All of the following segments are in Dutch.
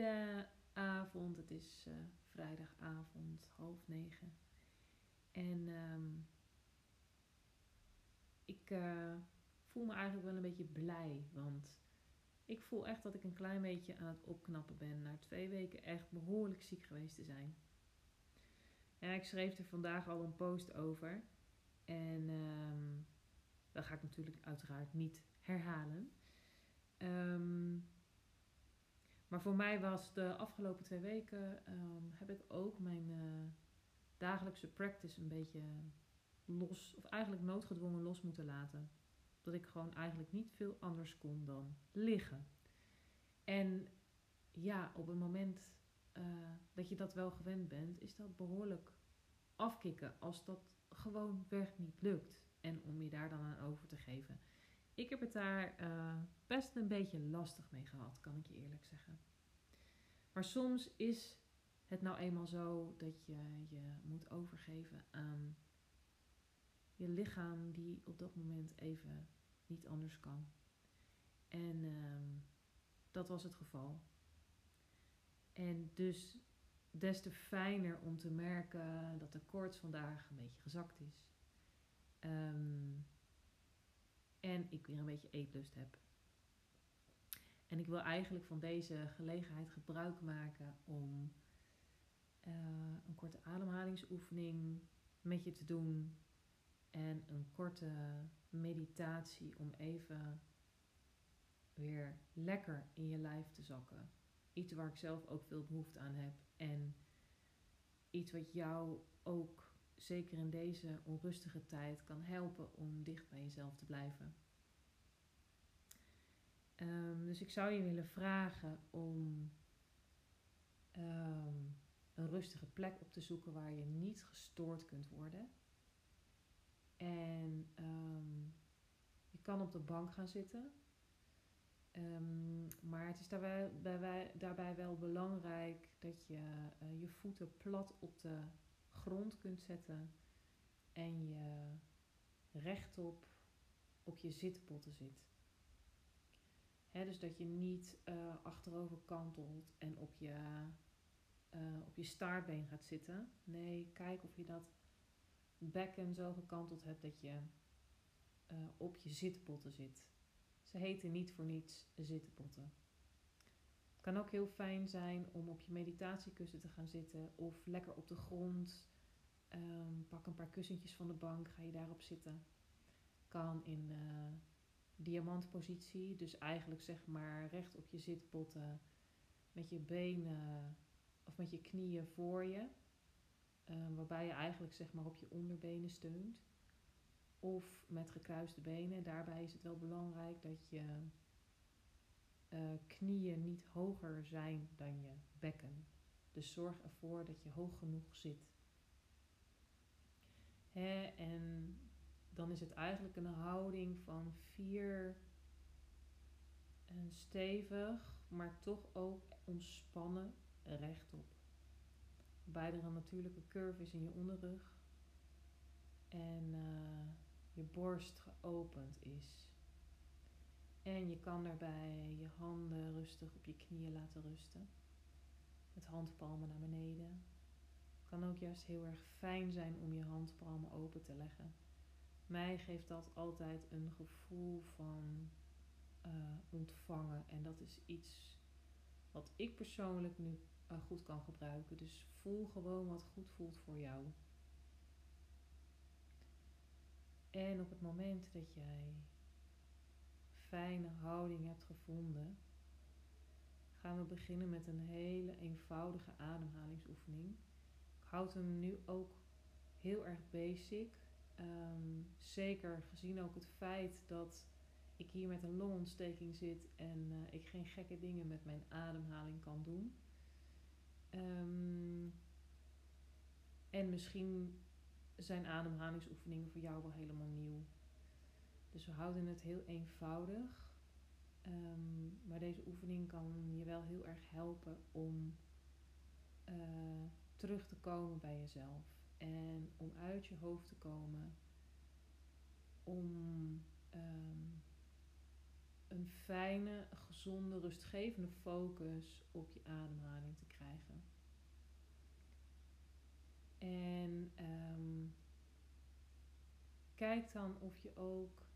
Goedenavond, het is uh, vrijdagavond, half negen. En uh, ik uh, voel me eigenlijk wel een beetje blij, want ik voel echt dat ik een klein beetje aan het opknappen ben. Na twee weken echt behoorlijk ziek geweest te zijn. En ik schreef er vandaag al een post over. En um, dat ga ik natuurlijk uiteraard niet herhalen. Um, maar voor mij was de afgelopen twee weken um, heb ik ook mijn uh, dagelijkse practice een beetje los, of eigenlijk noodgedwongen los moeten laten. Dat ik gewoon eigenlijk niet veel anders kon dan liggen. En ja, op het moment uh, dat je dat wel gewend bent, is dat behoorlijk afkicken als dat gewoon weg niet lukt. En om je daar dan aan over te geven. Ik heb het daar uh, best een beetje lastig mee gehad, kan ik je eerlijk zeggen. Maar soms is het nou eenmaal zo dat je je moet overgeven aan je lichaam die op dat moment even niet anders kan. En uh, dat was het geval. En dus des te fijner om te merken dat de koorts vandaag een beetje gezakt is. Um, en ik weer een beetje eetlust heb. En ik wil eigenlijk van deze gelegenheid gebruik maken om uh, een korte ademhalingsoefening met je te doen. En een korte meditatie om even weer lekker in je lijf te zakken. Iets waar ik zelf ook veel behoefte aan heb. En iets wat jou ook zeker in deze onrustige tijd kan helpen om dicht bij jezelf te blijven. Um, dus ik zou je willen vragen om um, een rustige plek op te zoeken waar je niet gestoord kunt worden. En um, je kan op de bank gaan zitten. maar het is daarbij, daarbij, daarbij, wel belangrijk dat je uh, je voeten plat op de grond kunt zetten en je rechtop op je zitpotten zit. Dus dat je niet uh, achterover kantelt en op je, uh, op je staartbeen gaat zitten. Nee, kijk of je dat bekken zo gekanteld hebt dat je uh, op je zitpotten zit. Ze heten niet voor niets zitpotten. Het kan ook heel fijn zijn om op je meditatiekussen te gaan zitten of lekker op de grond. Um, pak een paar kussentjes van de bank, ga je daarop zitten. Kan in diamantpositie. Dus eigenlijk zeg maar recht op je zitpotten met je benen of met je knieën voor je. Uh, waarbij je eigenlijk zeg maar op je onderbenen steunt. Of met gekruiste benen. Daarbij is het wel belangrijk dat je uh, knieën niet hoger zijn dan je bekken. Dus zorg ervoor dat je hoog genoeg zit. En dan is het eigenlijk een houding van vier en stevig, maar toch ook ontspannen rechtop. Waarbij er een natuurlijke curve is in je onderrug en uh, je borst geopend is. En je kan daarbij je handen rustig op je knieën laten rusten. Met handpalmen naar beneden. Kan ook juist heel erg fijn zijn om je handpalmen open te leggen mij geeft dat altijd een gevoel van uh, ontvangen. En dat is iets wat ik persoonlijk nu eh, goed kan gebruiken. Dus voel gewoon wat goed voelt voor jou. En op het moment dat jij fijne houding hebt gevonden, gaan we beginnen met een hele eenvoudige ademhalingsoefening. Ik houd hem nu ook heel erg basic. Ehm, zeker gezien ook het feit dat ik hier met een longontsteking zit en uh, ik geen gekke dingen met mijn ademhaling kan doen. Um, en misschien zijn ademhalingsoefeningen voor jou wel helemaal nieuw. Dus we houden het heel eenvoudig. Um, maar deze oefening kan je wel heel erg helpen om uh, terug te komen bij jezelf. En om uit je hoofd te komen. Om um, een fijne, gezonde, rustgevende focus op je ademhaling te krijgen. En um, kijk dan of je ook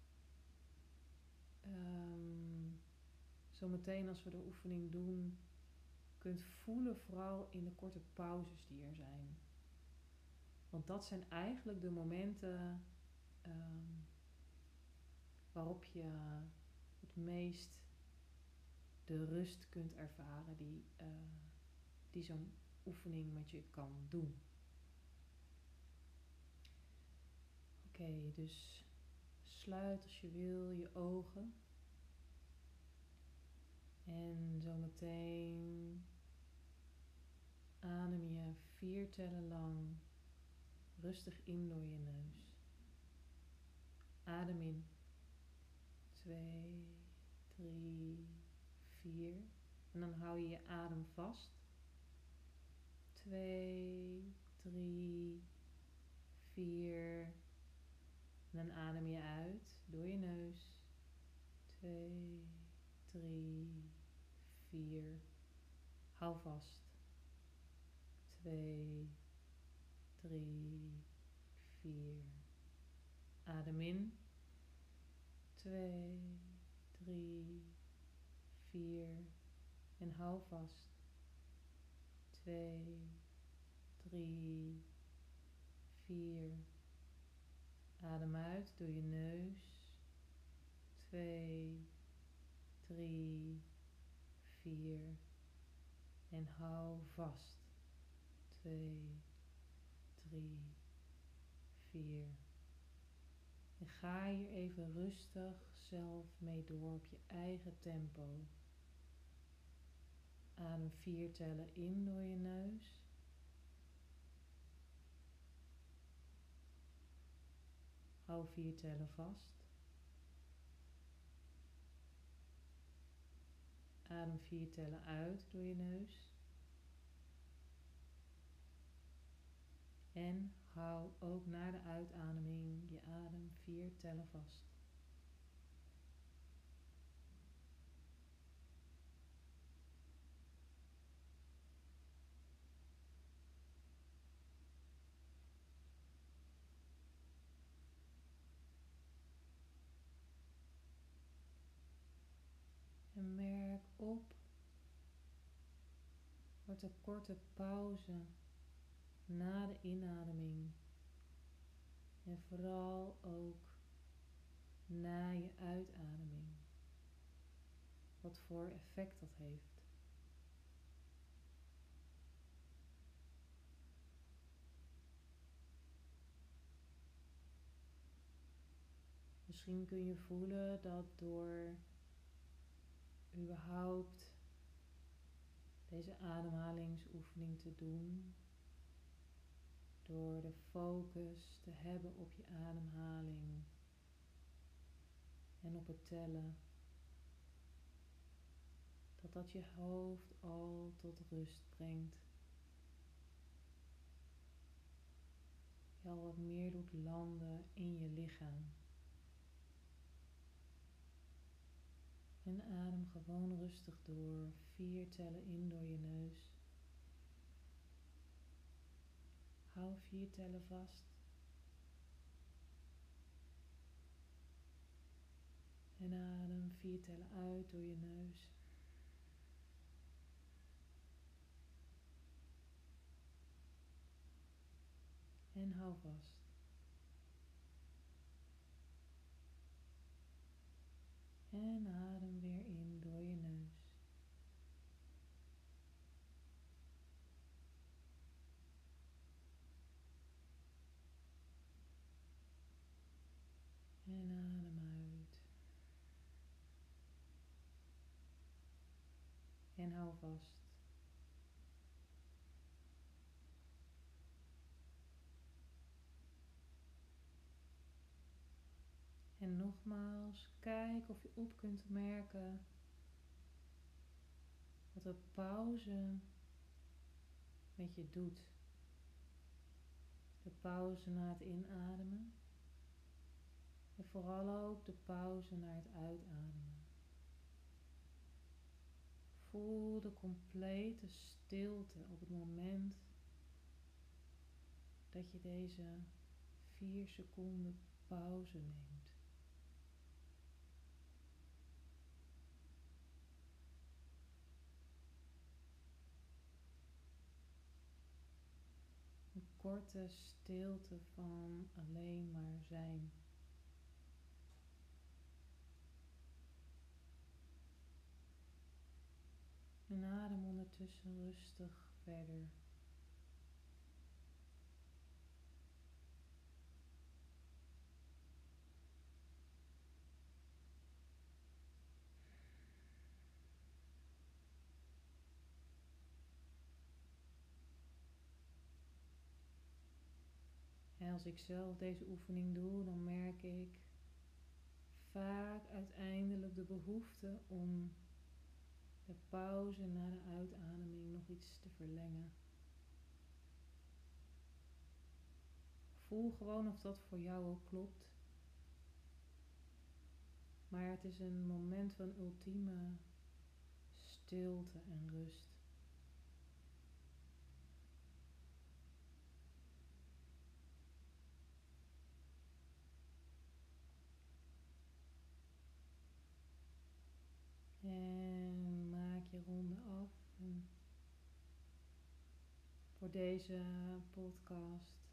um, zometeen als we de oefening doen, kunt voelen, vooral in de korte pauzes die er zijn. Want dat zijn eigenlijk de momenten um, waarop je het meest de rust kunt ervaren die, uh, die zo'n oefening met je kan doen. Oké, dus sluit als je wil je ogen. En zometeen adem je vier tellen lang rustig in door je neus. Adem in. Twee, drie, vier. En dan hou je je adem vast. Twee, drie, vier. En dan adem je uit door je neus. Twee, drie, vier. Hou vast. Twee, drie, vier. Adem in. Twee, drie, vier. En hou vast. Twee, drie, vier. Adem uit door je neus. Twee, drie, vier. En hou vast. Twee, drie, vier. En ga hier even rustig zelf mee door op je eigen tempo. Adem vier tellen in door je neus. Hou vier tellen vast. Adem vier tellen uit door je neus. En hou ook na de uitademing je adem vier tellen vast. En merk op wordt een korte pauze na de inademing. En vooral ook na je uitademing. Wat voor effect dat heeft. Misschien kun je voelen dat door überhaupt deze ademhalingsoefening te doen, door de focus te hebben op je ademhaling en op het tellen, dat dat je hoofd al tot rust brengt. Je al wat meer doet landen in je lichaam. En adem gewoon rustig door. Vier tellen in door je neus. Hou vier tellen vast. En adem vier tellen uit door je neus. En hou vast. En adem weer En hou vast. En nogmaals, kijk of je op kunt merken wat een pauze met je doet. De pauze na het inademen. En vooral ook de pauze naar het uitademen. Voel de complete stilte op het moment dat je deze vier seconden pauze neemt. Een korte stilte van alleen maar zijn. En adem ondertussen rustig verder. En als ik zelf deze oefening doe, dan merk ik vaak uiteindelijk de behoefte om de pauze na de uitademing nog iets te verlengen. Voel gewoon of dat voor jou ook klopt. Maar het is een moment van ultieme stilte en rust. En voor deze podcast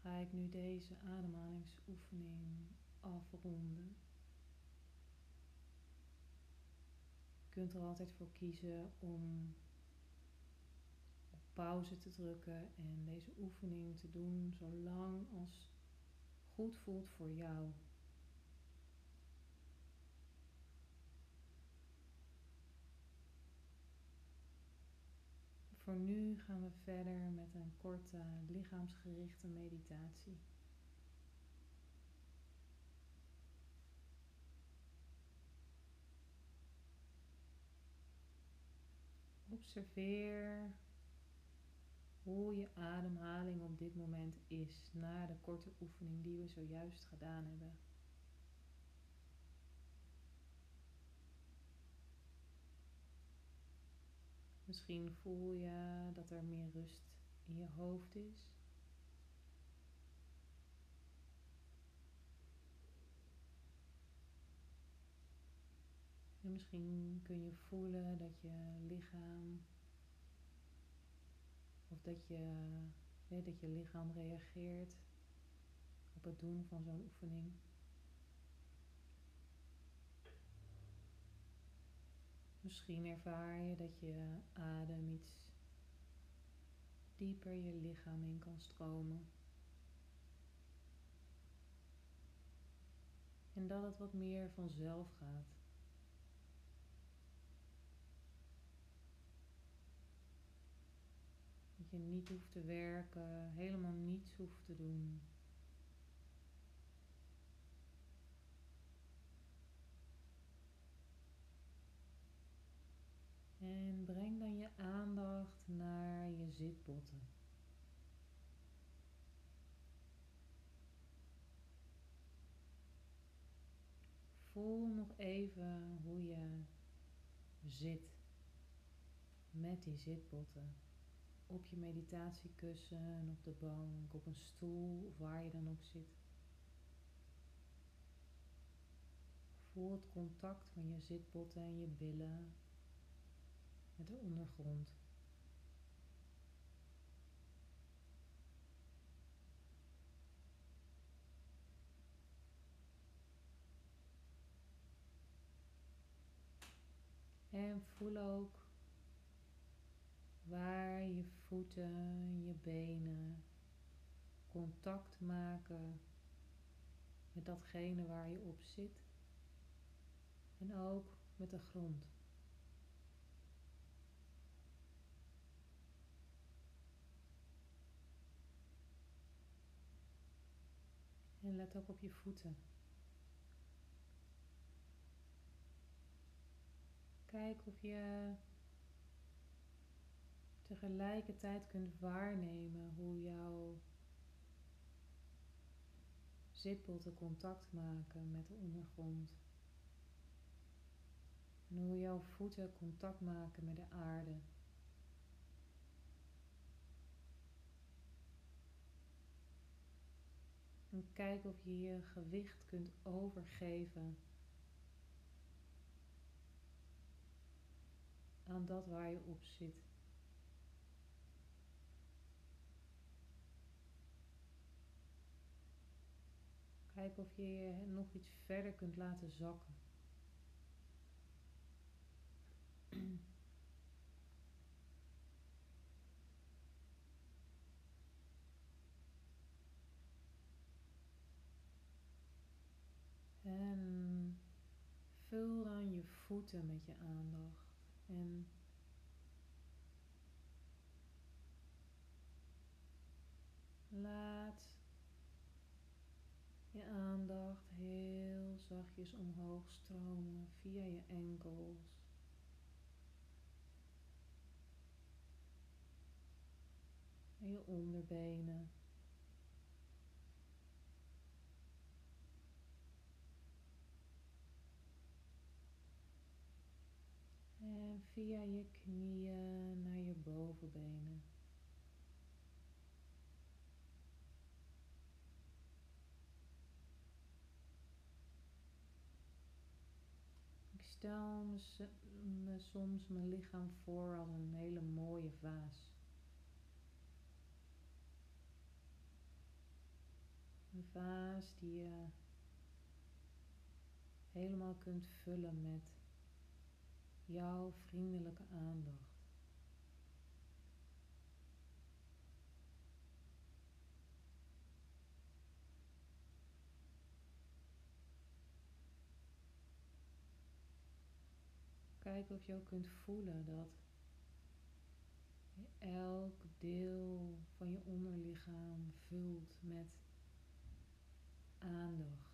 ga ik nu deze ademhalingsoefening afronden. Je kunt er altijd voor kiezen om op pauze te drukken en deze oefening te doen zolang als goed voelt voor jou. Voor nu gaan we verder met een korte lichaamsgerichte meditatie. Observeer hoe je ademhaling op dit moment is na de korte oefening die we zojuist gedaan hebben. Misschien voel je dat er meer rust in je hoofd is. En misschien kun je voelen dat je lichaam of dat je, dat je lichaam reageert op het doen van zo'n oefening. Misschien ervaar je dat je adem iets dieper je lichaam in kan stromen. En dat het wat meer vanzelf gaat. Dat je niet hoeft te werken, helemaal niets hoeft te doen. En breng dan je aandacht naar je zitbotten. Voel nog even hoe je zit met die zitbotten. Op je meditatiekussen, op de bank, op een stoel of waar je dan ook zit. Voel het contact van je zitbotten en je billen met de ondergrond. En voel ook waar je voeten, je benen contact maken met datgene waar je op zit en ook met de grond. En let ook op je voeten. Kijk of je tegelijkertijd kunt waarnemen hoe jouw te contact maken met de ondergrond. En hoe jouw voeten contact maken met de aarde. En kijk of je je gewicht kunt overgeven aan dat waar je op zit. Kijk of je je nog iets verder kunt laten zakken. En vul dan je met je aandacht. En laat je aandacht heel zachtjes omhoog stromen via je enkels. En je onderbenen. En via je knieën naar je bovenbenen. stel me soms mijn lichaam voor als een hele mooie vaas. Een vaas die je helemaal kunt vullen met jouw vriendelijke aandacht. Kijk of je ook kunt voelen dat je elk deel van je onderlichaam vult met aandacht.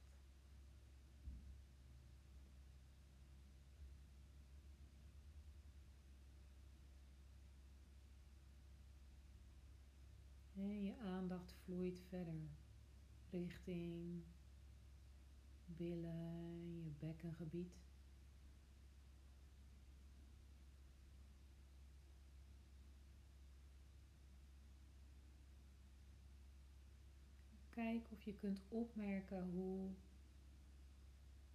En je aandacht vloeit verder richting billen, je bekkengebied. Kijk of je kunt opmerken hoe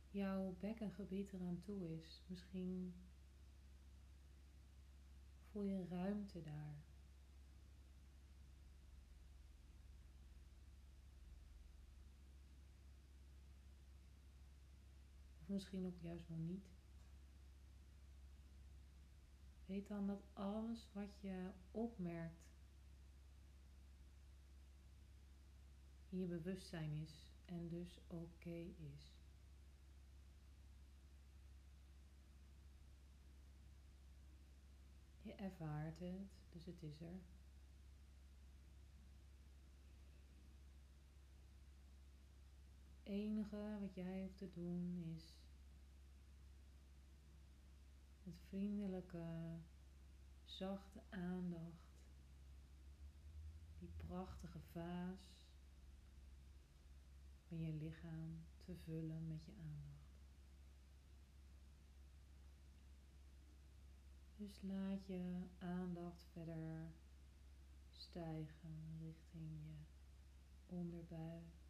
jouw bekkengebied eraan toe is. Misschien voel je ruimte daar. Misschien ook juist wel niet. Weet dan dat alles wat je opmerkt je bewustzijn is en dus oké is. Je ervaart het, dus het is er. Enige wat jij hoeft te doen is met vriendelijke, zachte aandacht die prachtige vaas van je lichaam te vullen met je aandacht. Dus laat je aandacht verder stijgen richting je onderbuik.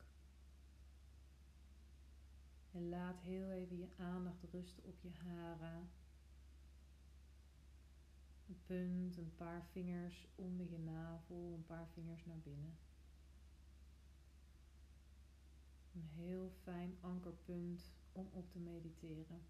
En laat heel even je aandacht rusten op je haren. Een punt, een paar vingers onder je navel, een paar vingers naar binnen. Een heel fijn ankerpunt om op te mediteren.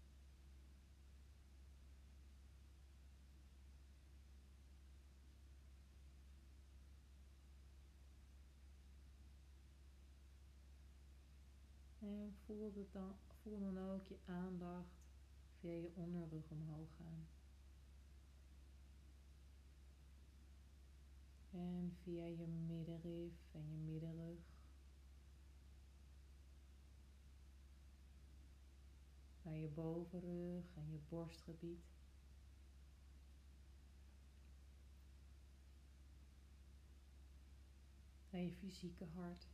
En voel, dan ook je aandacht via je onderrug omhoog gaan. En via je middenrif en je middenrug. Naar je bovenrug en je borstgebied. Naar je fysieke hart.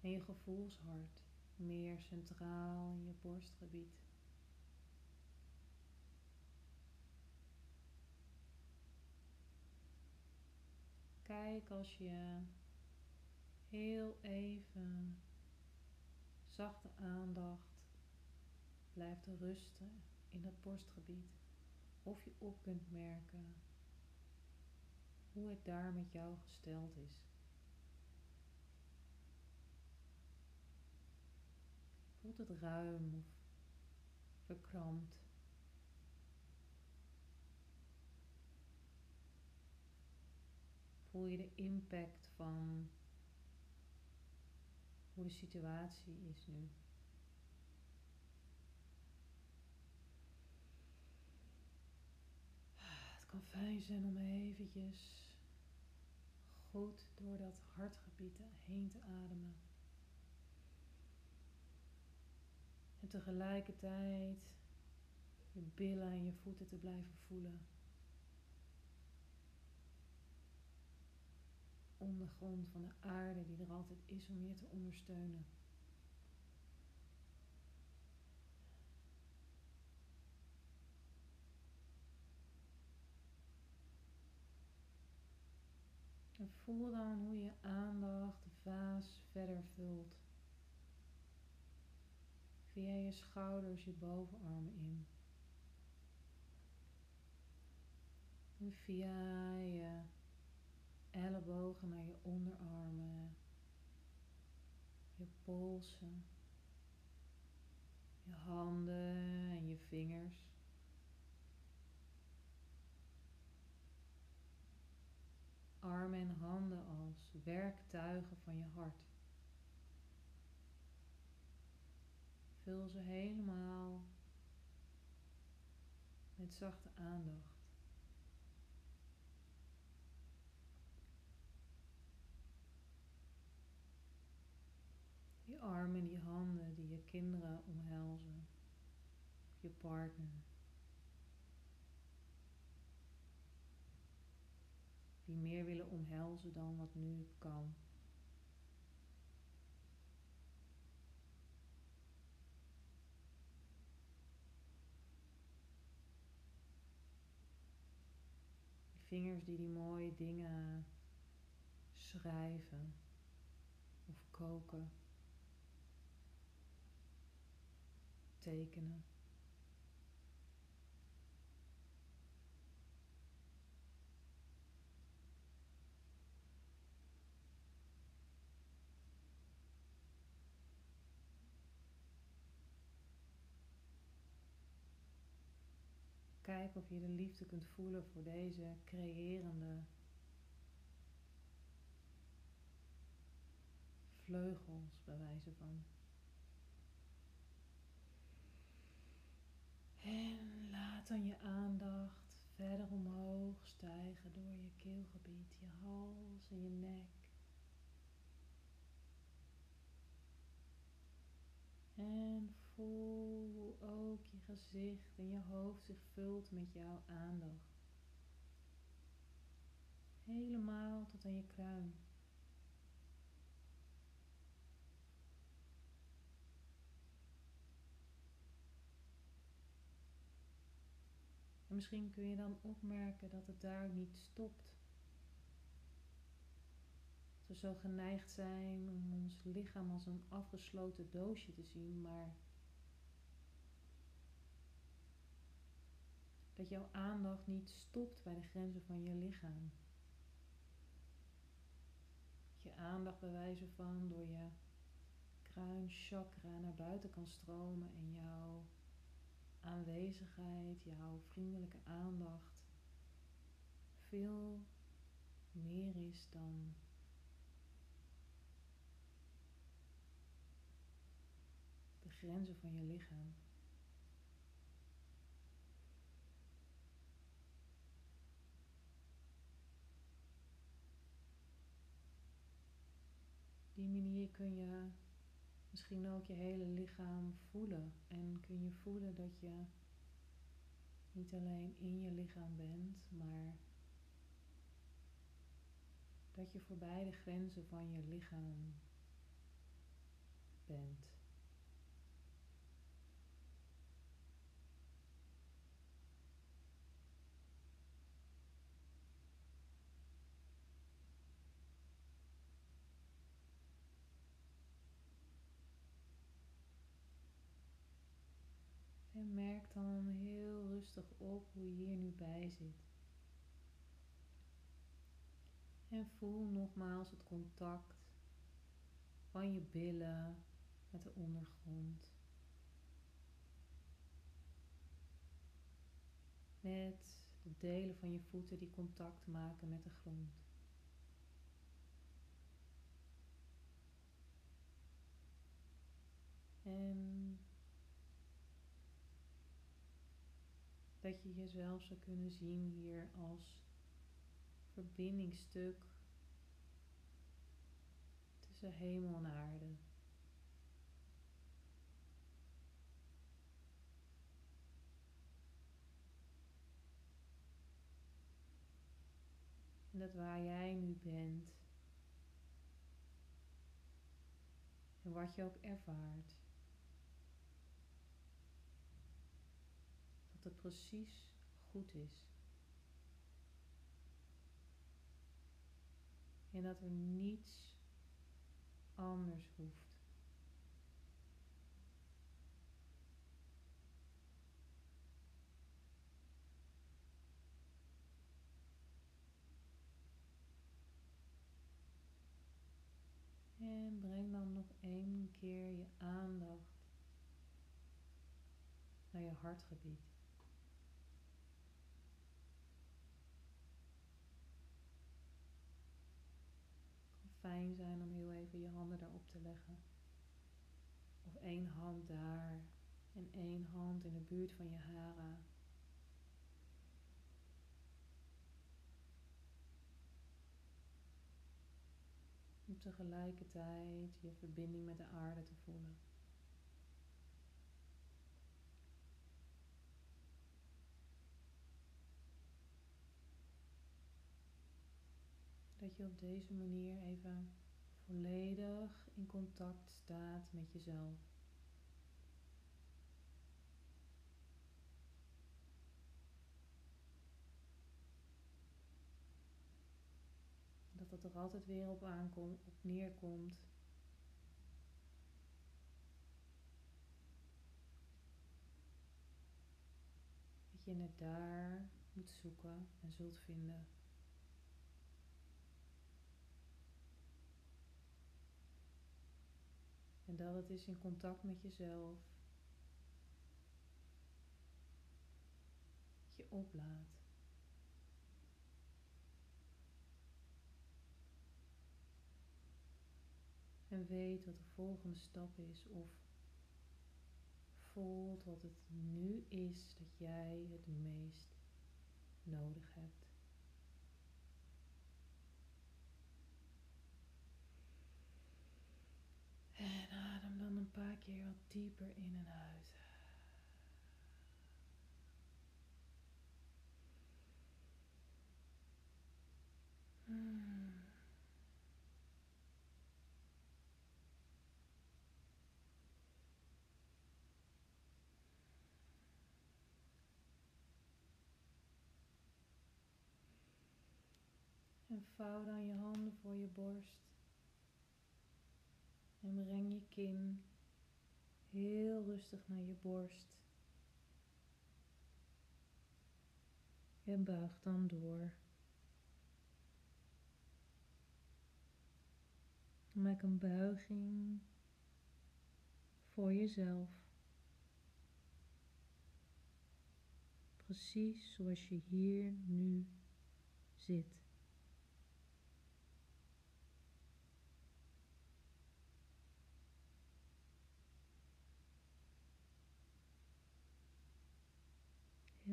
En je gevoelshart meer centraal in je borstgebied. Kijk als je heel even zachte aandacht blijft rusten in dat borstgebied. Of je op kunt merken hoe het daar met jou gesteld is. Voelt het ruim of verkrampt? Voel je de impact van hoe de situatie is nu? Het kan fijn zijn om eventjes goed door dat hartgebied heen te ademen. En tegelijkertijd je billen en je voeten te blijven voelen. Ondergrond van de aarde die er altijd is om je te ondersteunen. En voel dan hoe je aandacht de vaas verder vult via je schouders je bovenarmen in. En via je ellebogen naar je onderarmen, je polsen, je handen en je vingers. Armen en handen als werktuigen van je hart. Vul ze helemaal met zachte aandacht. Die armen, die handen die je kinderen omhelzen, je partner. Die meer willen omhelzen dan wat nu kan. Vingers die die mooie dingen schrijven of koken, tekenen. Kijken of je de liefde kunt voelen voor deze creërende vleugels, bij wijze van. En laat dan je aandacht verder omhoog stijgen door je keelgebied, je hals en je nek. En hoe ook je gezicht en je hoofd zich vult met jouw aandacht. Helemaal tot aan je kruin. En misschien kun je dan opmerken dat het daar niet stopt we zo geneigd zijn om ons lichaam als een afgesloten doosje te zien, maar Dat jouw aandacht niet stopt bij de grenzen van je lichaam. Dat je aandacht bij wijze van door je kruinchakra naar buiten kan stromen en jouw aanwezigheid, jouw vriendelijke aandacht veel meer is dan de grenzen van je lichaam. Die manier kun je misschien ook je hele lichaam voelen. En kun je voelen dat je niet alleen in je lichaam bent, maar dat je voorbij de grenzen van je lichaam bent. En merk dan heel rustig op hoe je hier nu bij zit. En voel nogmaals het contact van je billen met de ondergrond. Met de delen van je voeten die contact maken met de grond. En dat je jezelf zou kunnen zien hier als verbindingstuk tussen hemel en aarde. En dat waar jij nu bent en wat je ook ervaart, dat het precies goed is. En dat er niets anders hoeft. En breng dan nog één keer je aandacht naar je hartgebied. fijn zijn om heel even je handen daarop te leggen. Of één hand daar en één hand in de buurt van je haren. Om tegelijkertijd je verbinding met de aarde te voelen. dat je op deze manier even volledig in contact staat met jezelf. Dat het er altijd weer op, aankomt, op neerkomt. Dat je het daar moet zoeken en zult vinden. En dat het is in contact met jezelf. je oplaat. En weet wat de volgende stap is of voelt wat het nu is dat jij het meest nodig hebt. Een paar keer wat dieper in en uit. Hmm. En vouw dan je handen voor je borst. En breng je kin heel rustig naar je borst. En buig dan door. Maak een buiging voor jezelf. Precies zoals je hier nu zit.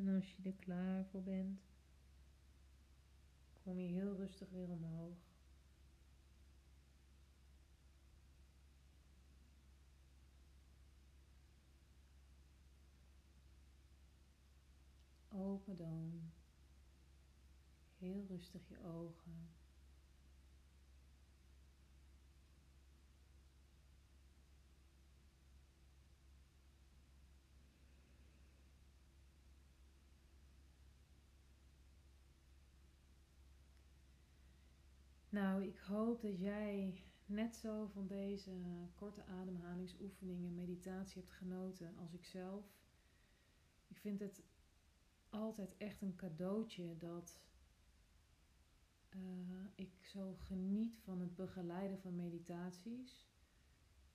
Als je er klaar voor bent, kom je heel rustig weer omhoog. Open dan heel rustig je ogen. Nou, ik hoop dat jij net zo van deze korte ademhalingsoefeningen, meditatie hebt genoten als ik zelf. Ik vind het altijd echt een cadeautje dat uh, ik zo geniet van het begeleiden van meditaties.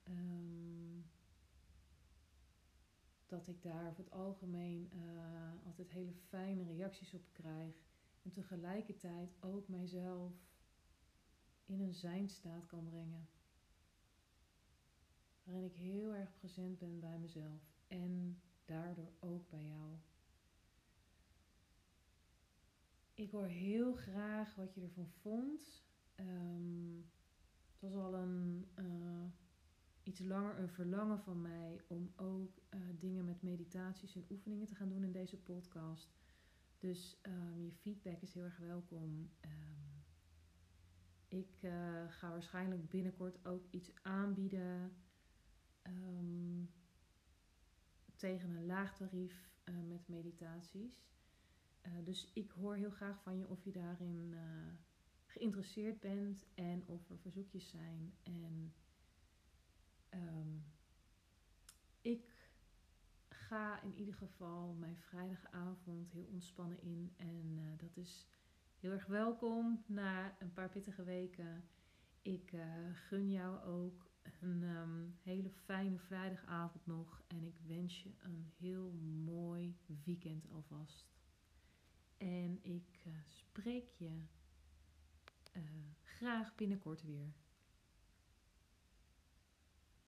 Um, dat ik daar over het algemeen uh, altijd hele fijne reacties op krijg. En tegelijkertijd ook mijzelf in een zijnstaat kan brengen. Waarin ik heel erg present ben bij mezelf en daardoor ook bij jou. Ik hoor heel graag wat je ervan vond. Um, het was al een uh, iets langer een verlangen van mij om ook uh, dingen met meditaties en oefeningen te gaan doen in deze podcast. Dus um, je feedback is heel erg welkom. Um, ik uh, ga waarschijnlijk binnenkort ook iets aanbieden um, tegen een laag tarief uh, met meditaties. Uh, dus ik hoor heel graag van je of je daarin geïnteresseerd bent en of er verzoekjes zijn. En um, ik ga in ieder geval mijn vrijdagavond heel ontspannen in. En dat is heel erg welkom na een paar pittige weken. Ik uh, gun jou ook een um, hele fijne vrijdagavond nog. En ik wens je een heel mooi weekend alvast. En ik uh, spreek je uh, graag binnenkort weer.